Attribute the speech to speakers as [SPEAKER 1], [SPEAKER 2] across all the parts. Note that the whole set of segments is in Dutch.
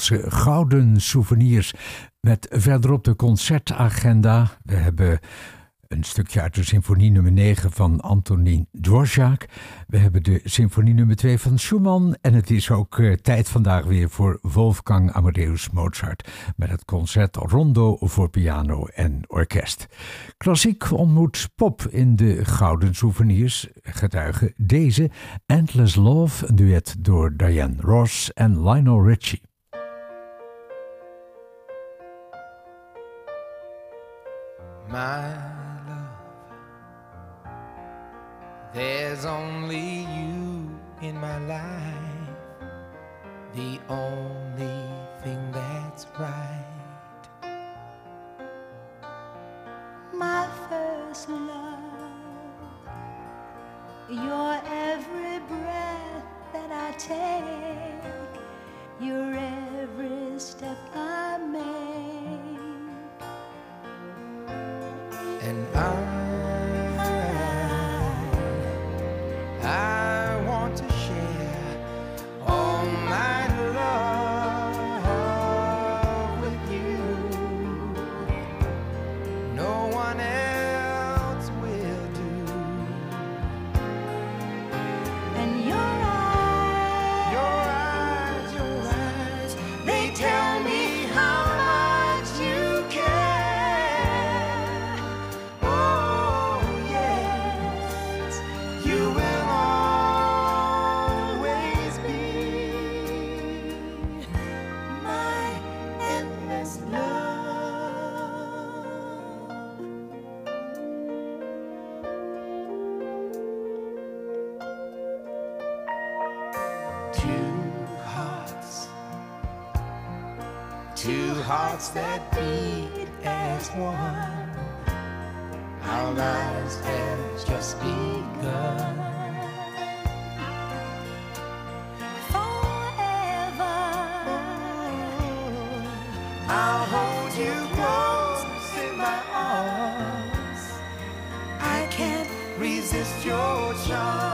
[SPEAKER 1] onze gouden souvenirs. Met verderop de concertagenda. We hebben een stukje uit de symfonie nummer 9 van Antonin Dvorak. We hebben de symfonie nummer 2 van Schumann. En het is ook uh, tijd vandaag weer voor Wolfgang Amadeus Mozart. Met het concert Rondo voor piano en orkest. Klassiek ontmoet pop in de Gouden Souvenirs. Getuigen deze Endless Love, een duet door Diane Ross en Lionel Richie.
[SPEAKER 2] My love. There's only you in my life, the only thing that's right.
[SPEAKER 3] My first love, your every breath that I take, your every step I make.
[SPEAKER 2] I one. Our lives have just begun.
[SPEAKER 3] forever.
[SPEAKER 2] I'll hold you close in my arms. I can't resist your charms.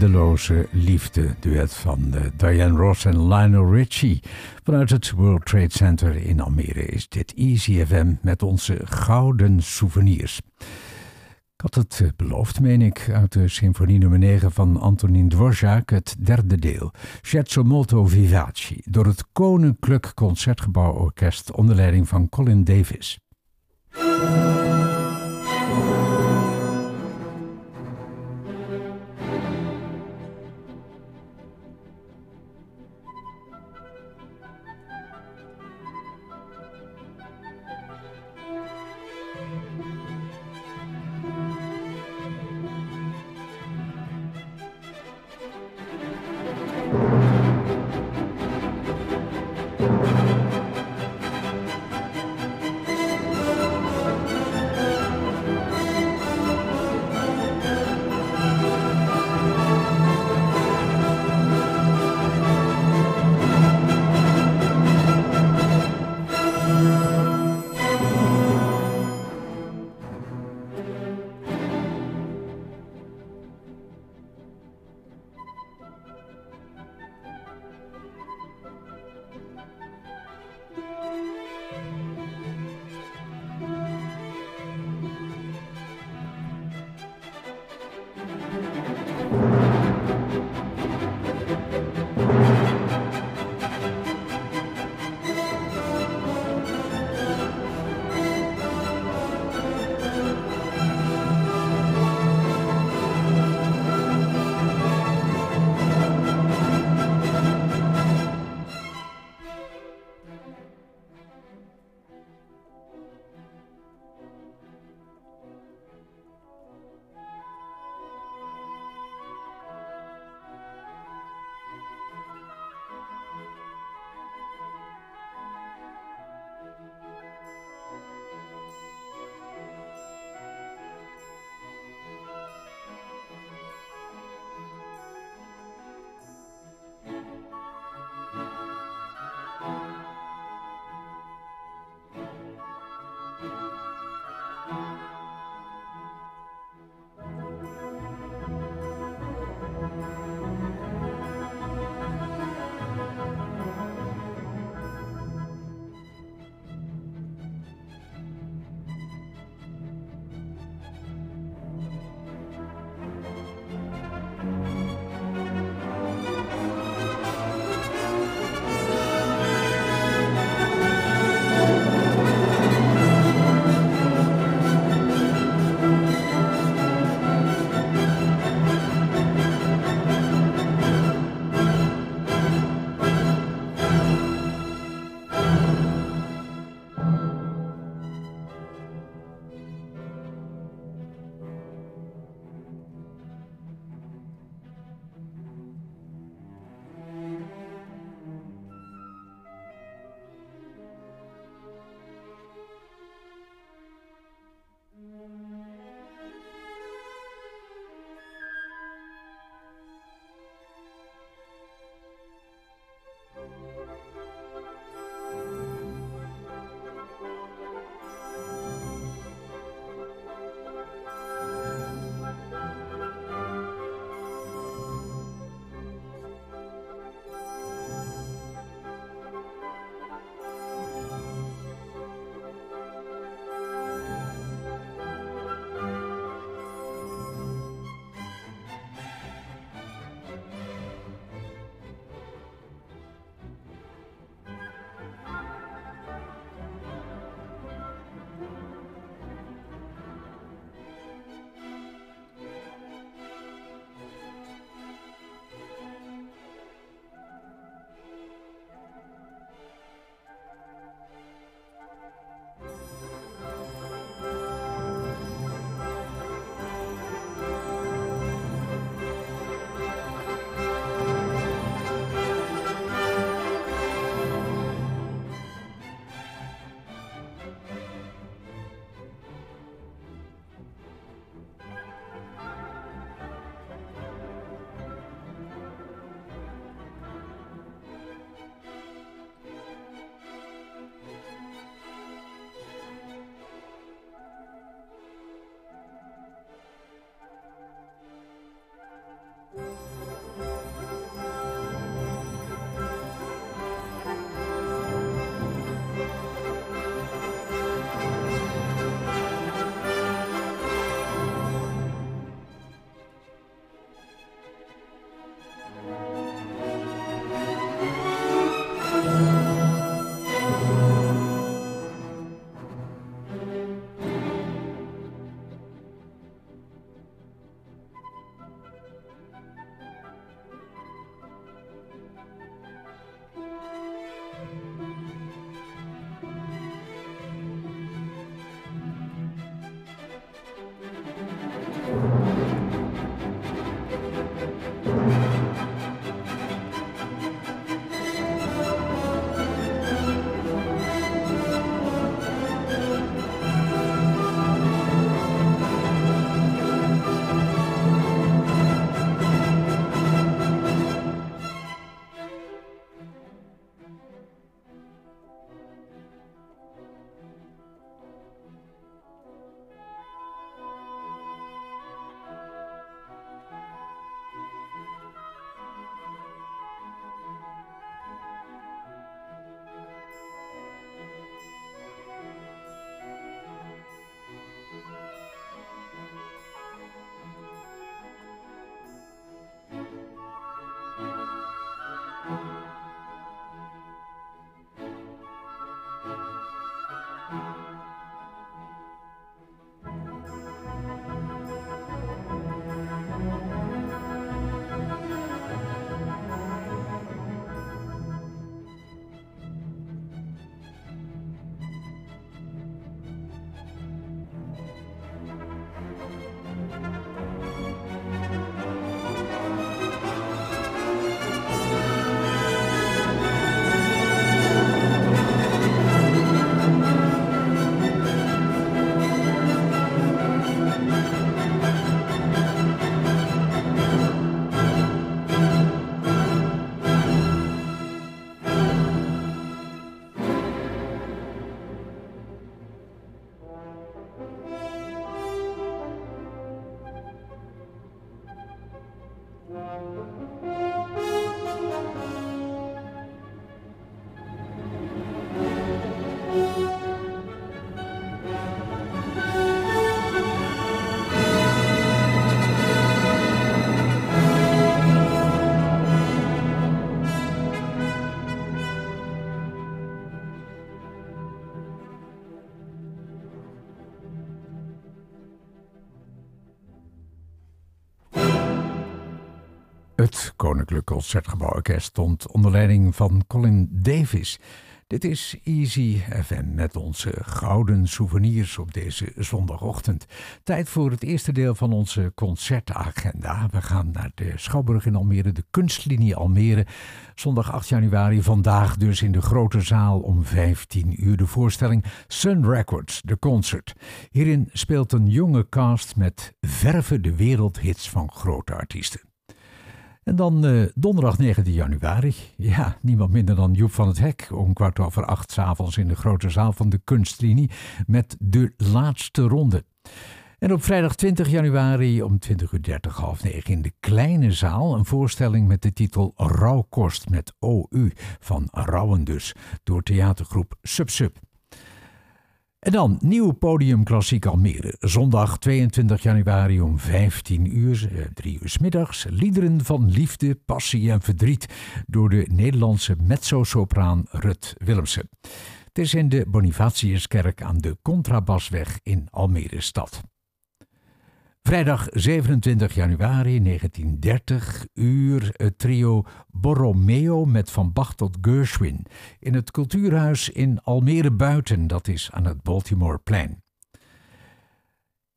[SPEAKER 1] Eindeloze liefde, duet van eh, Diane Ross en Lionel Richie. Vanuit het World Trade Center in Almere is dit Easy FM met onze gouden souvenirs. Ik had het eh, beloofd, meen ik, uit de symfonie nummer 9 van Antonin Dvorak, het derde deel, Scherzo molto vivaci, door het Koninklijk Concertgebouworkest onder leiding van Colin Davis. Het Koninklijk Concertgebouworkest stond onder leiding van Colin Davis. Dit is Easy FM met onze gouden souvenirs op deze zondagochtend. Tijd voor het eerste deel van onze concertagenda. We gaan naar de Schouwburg in Almere, de Kunstlinie Almere. Zondag 8 januari, vandaag dus in de grote zaal om 15 uur de voorstelling Sun Records, de concert. Hierin speelt een jonge cast met verven de wereldhits van grote artiesten. En dan uh, donderdag 19 januari. Ja, niemand minder dan Joep van het Hek. Om kwart over acht s'avonds in de grote zaal van de kunstlinie. Met de laatste ronde. En op vrijdag 20 januari om 20.30 uur half negen in de kleine zaal. Een voorstelling met de titel Rauwkost met OU. Van Rauwen dus. Door theatergroep Subsub. En dan nieuw podium Klassiek Almere. Zondag 22 januari om 15 uur, 3 uur s middags. Liederen van liefde, passie en verdriet door de Nederlandse mezzo-sopraan Rut Willemsen. Het is in de Bonifatiuskerk aan de Contrabasweg in Almere stad. Vrijdag 27 januari 1930 uur het trio Borromeo met Van Bach tot Gershwin in het Cultuurhuis in Almere Buiten, dat is aan het Baltimoreplein.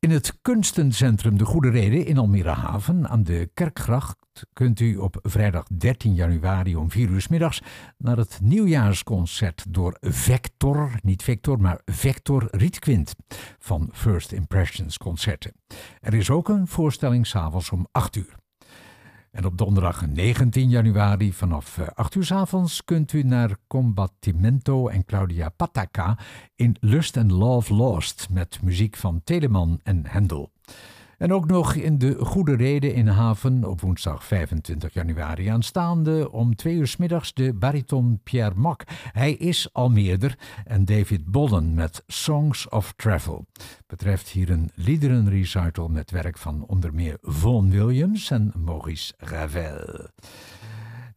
[SPEAKER 1] In het kunstencentrum De Goede Reden in Almere Haven aan de Kerkgracht kunt u op vrijdag 13 januari om 4 uur middags naar het nieuwjaarsconcert door Vector, niet Victor, maar Vector Rietquint van First Impressions Concerten. Er is ook een voorstelling s'avonds om 8 uur. En op donderdag 19 januari vanaf 8 uur s avonds kunt u naar Combattimento en Claudia Pataka in Lust and Love Lost met muziek van Telemann en Hendel. En ook nog in de Goede Reden in Haven op woensdag 25 januari aanstaande om twee uur middags de bariton Pierre Mak. Hij is al meerder en David Bollen met Songs of Travel. Betreft hier een liederenrecital met werk van onder meer Vaughan Williams en Maurice Ravel.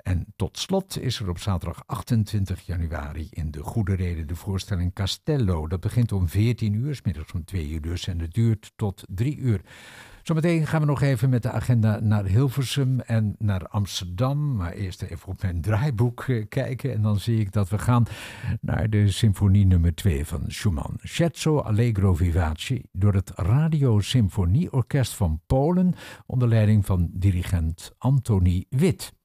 [SPEAKER 1] En tot slot is er op zaterdag 28 januari in de Goede Reden de voorstelling Castello. Dat begint om 14 uur, om 2 uur dus, en het duurt tot 3 uur. Zometeen gaan we nog even met de agenda naar Hilversum en naar Amsterdam. Maar eerst even op mijn draaiboek kijken. En dan zie ik dat we gaan naar de symfonie nummer 2 van Schumann. Scherzo Allegro Vivace door het Radio Symfonieorkest van Polen onder leiding van dirigent Antoni Wit.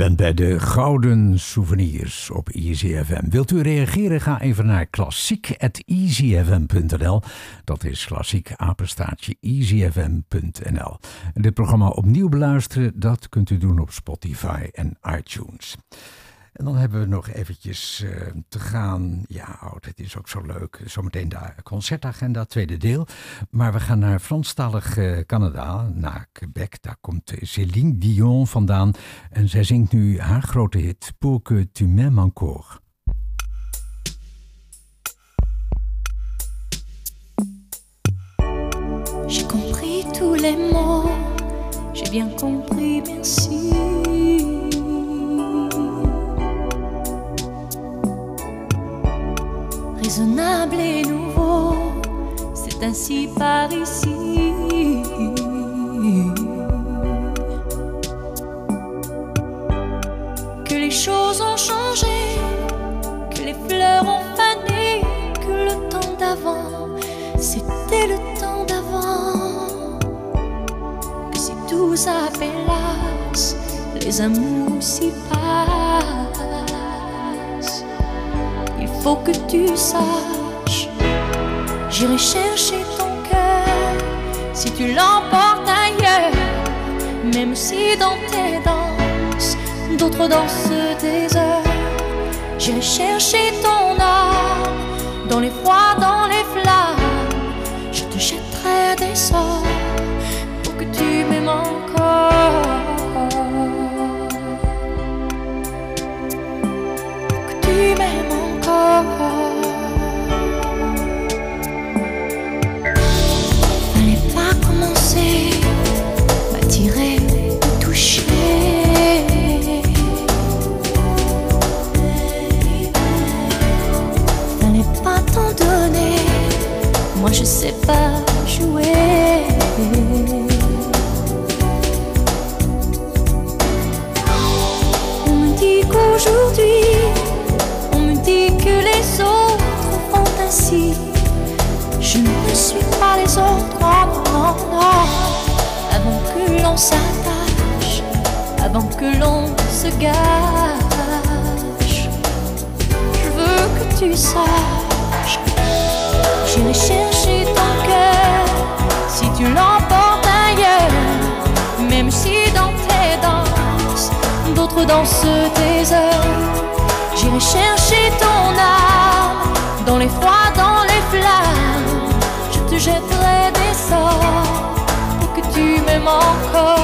[SPEAKER 1] Bent bij de Gouden Souvenirs op EasyFM. Wilt u reageren? Ga even naar klassiek.easyfm.nl. Dat is klassiek apenstaartje easyfm.nl. Dit programma opnieuw beluisteren, dat kunt u doen op Spotify en iTunes. En dan hebben we nog eventjes eh, te gaan. Ja, oh, het is ook zo leuk. Zometeen de concertagenda, tweede deel. Maar we gaan naar Franstalig eh, Canada, naar Quebec. Daar komt Céline Dion vandaan. En zij zingt nu haar grote hit Pour que tu m'aimes encore.
[SPEAKER 3] J'ai compris tous les mots, j'ai bien compris, merci. Raisonnable et nouveau, c'est ainsi par ici. Que les choses ont changé, que les fleurs ont fané, que le temps d'avant, c'était le temps d'avant. Que si tout s'appelasse, les amours s'y passent. Faut que tu saches, j'irai chercher ton cœur si tu l'emportes ailleurs, même si dans tes danses, d'autres dansent des heures. J'irai chercher ton âme dans les froids, les autres, non. Avant que l'on s'attache, avant que l'on se gâche, je veux que tu saches. J'irai chercher ton cœur si tu l'emportes ailleurs, même si dans tes danses, d'autres dansent tes heures. J'irai chercher ton âme dans les froids, dans les flammes. Je te pour que tu m'aimes encore.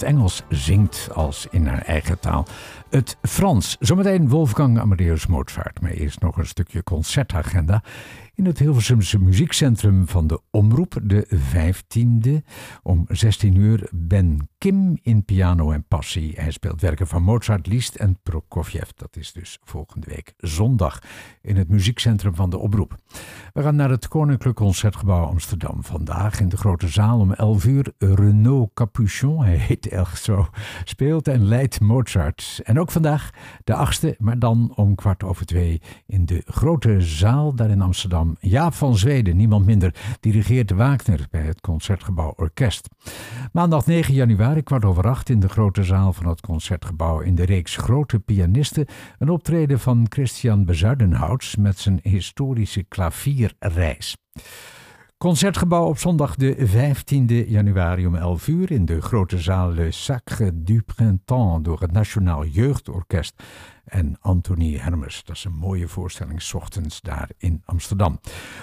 [SPEAKER 1] Het Engels zingt als in haar eigen taal. Het Frans. Zometeen Wolfgang Amadeus Mozart. Maar eerst nog een stukje concertagenda. In het Hilversumse muziekcentrum van de Omroep, de 15e. Om 16 uur Ben Kim in piano en passie. Hij speelt werken van Mozart, Liszt en Prokofjev. Dat is dus volgende week zondag in het muziekcentrum van de Omroep. We gaan naar het Koninklijk Concertgebouw Amsterdam. Vandaag in de grote zaal om 11 uur. Renaud Capuchon, hij heet echt zo, speelt en leidt Mozart. En ook vandaag de achtste, maar dan om kwart over twee in de grote zaal daar in Amsterdam. Jaap van Zweden, niemand minder, dirigeert Wagner bij het Concertgebouw Orkest. Maandag 9 januari, kwart over acht, in de grote zaal van het Concertgebouw in de reeks Grote Pianisten. Een optreden van Christian Bezuidenhouts met zijn historische klavierreis. Concertgebouw op zondag de 15e januari om 11 uur in de grote zaal Le Sacre du Printemps door het Nationaal Jeugdorkest en Anthony Hermes. Dat is een mooie voorstelling, 's ochtends daar in Amsterdam.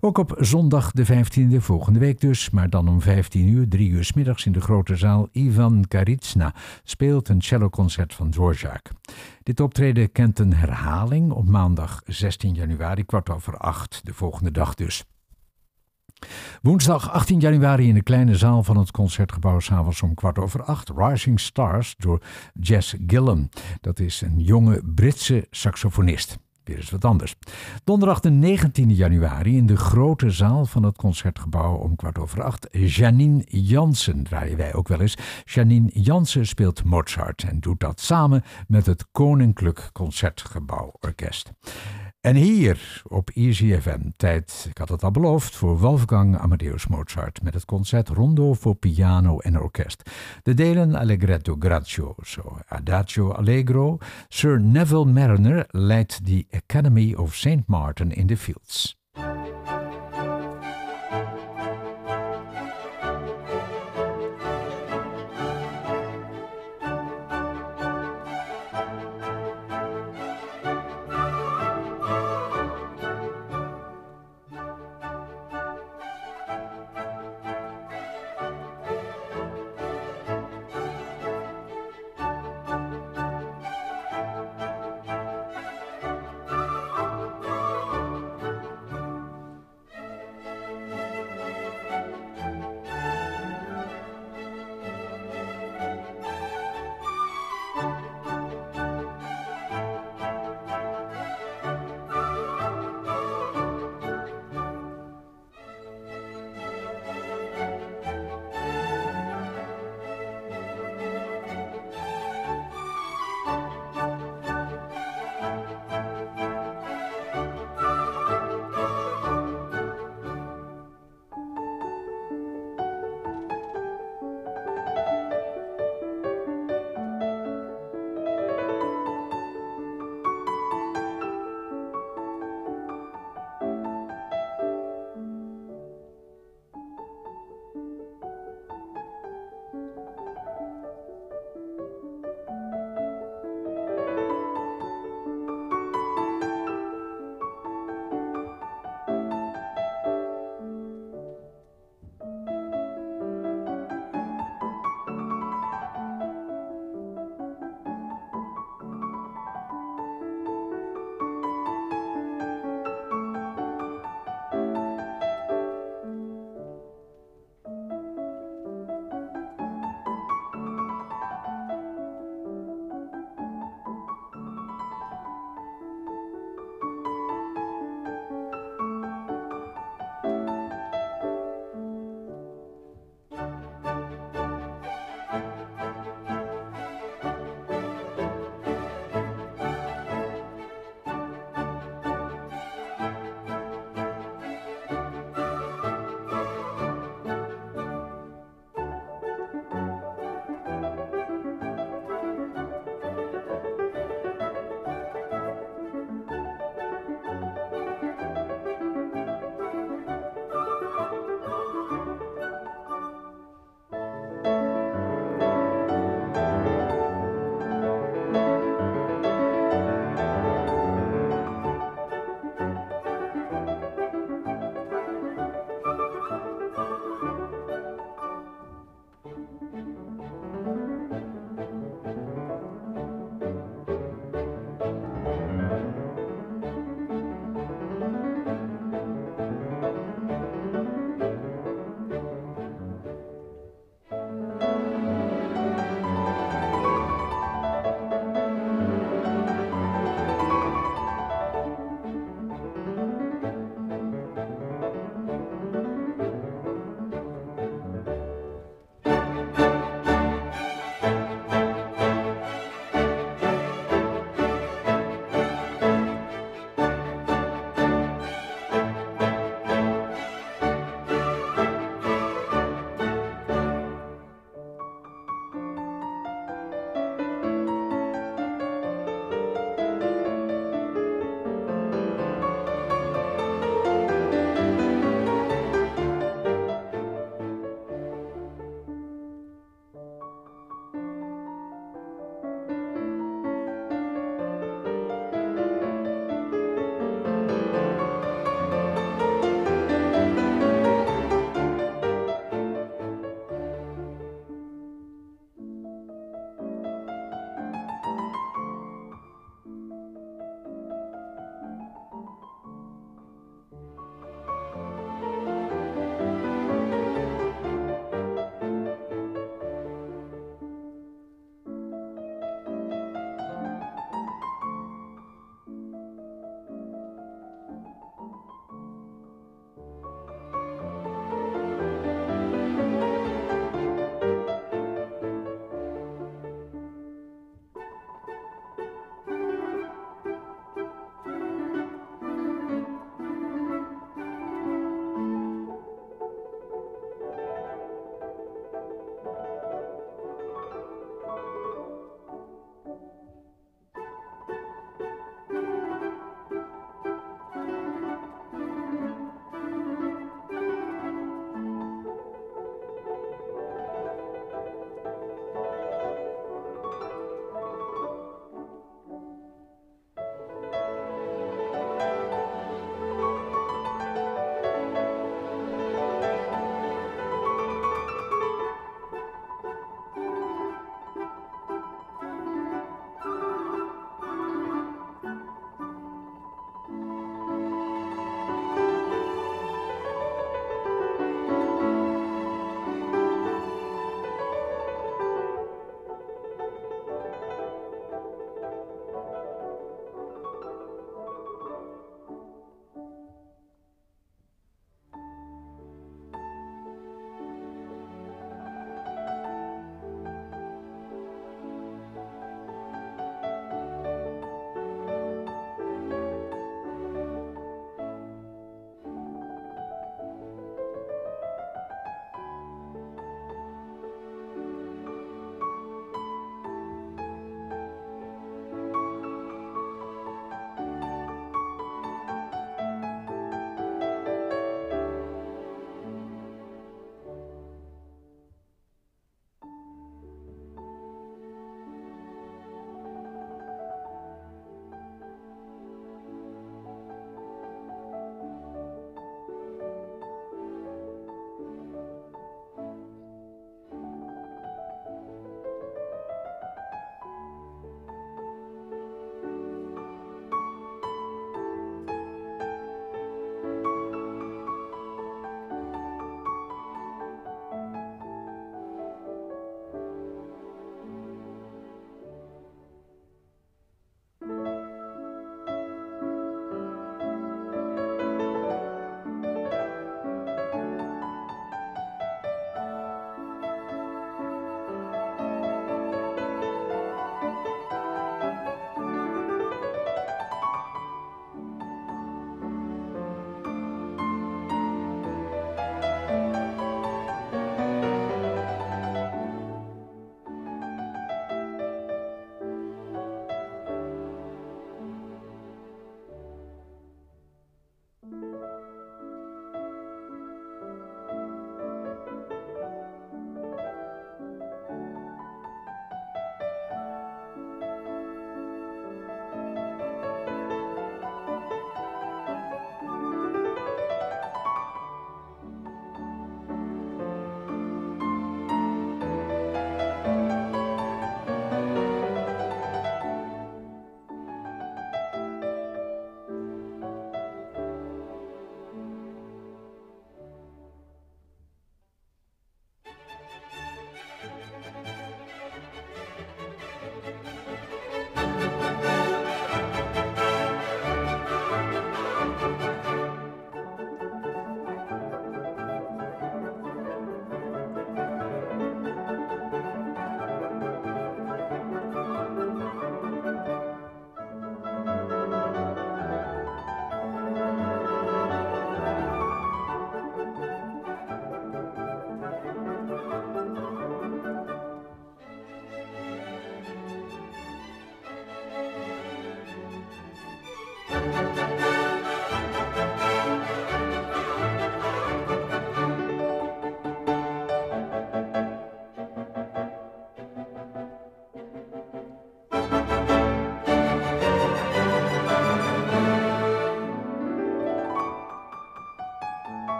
[SPEAKER 1] Ook op zondag de 15e, volgende week dus, maar dan om 15 uur, 3 uur 's middags in de grote zaal Ivan Karitsna speelt een celloconcert van Dvorak. Dit optreden kent een herhaling op maandag 16 januari, kwart over acht, de volgende dag dus. Woensdag 18 januari in de kleine zaal van het Concertgebouw, s'avonds om kwart over acht, Rising Stars door Jess Gillam. Dat is een jonge Britse saxofonist. Weer eens wat anders. Donderdag de 19 januari in de grote zaal van het Concertgebouw om kwart over acht. Janine Jansen draaien wij ook wel eens. Janine Jansen speelt Mozart en doet dat samen met het Koninklijk Concertgebouw Orkest. En hier op Easy FM, tijd, ik had het al beloofd, voor Wolfgang Amadeus Mozart met het concert Rondo voor piano en orkest. De delen Allegretto Grazioso, Adagio Allegro. Sir Neville Mariner leidt de Academy of St. Martin in the Fields.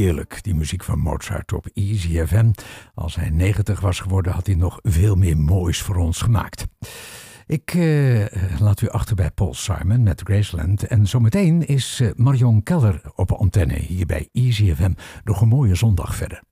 [SPEAKER 1] Heerlijk, die muziek van Mozart op Easy FM. Als hij 90 was geworden, had hij nog veel meer moois voor ons gemaakt. Ik eh, laat u achter bij Paul Simon met Graceland. En zometeen is eh, Marion Keller op antenne hier bij Easy FM. Nog een mooie zondag verder.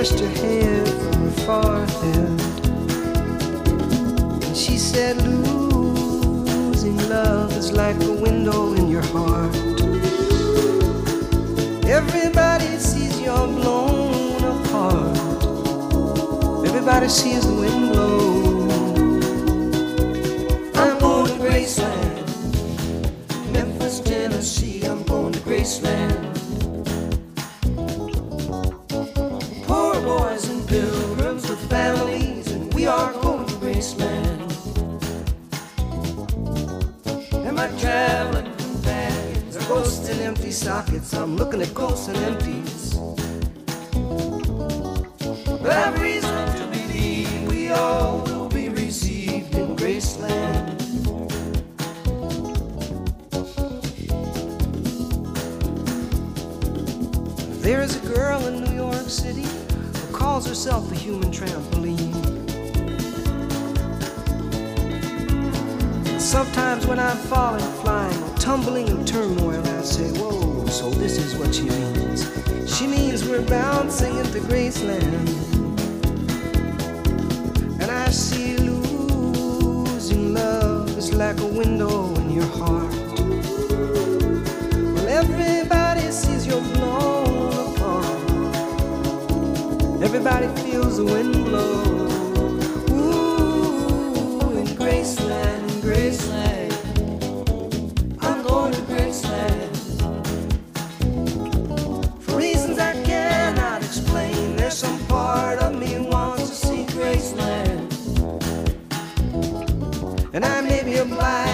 [SPEAKER 2] Brushed her hair from her forehead. And she said, Losing love is like a window in your heart. Everybody sees you're blown apart. Everybody sees Looking at ghosts and empties. Everybody feels the wind blow. Ooh, in Graceland, in Graceland. I'm going to Graceland. For reasons I cannot explain, there's some part of me wants to see Graceland. And I may be obliged to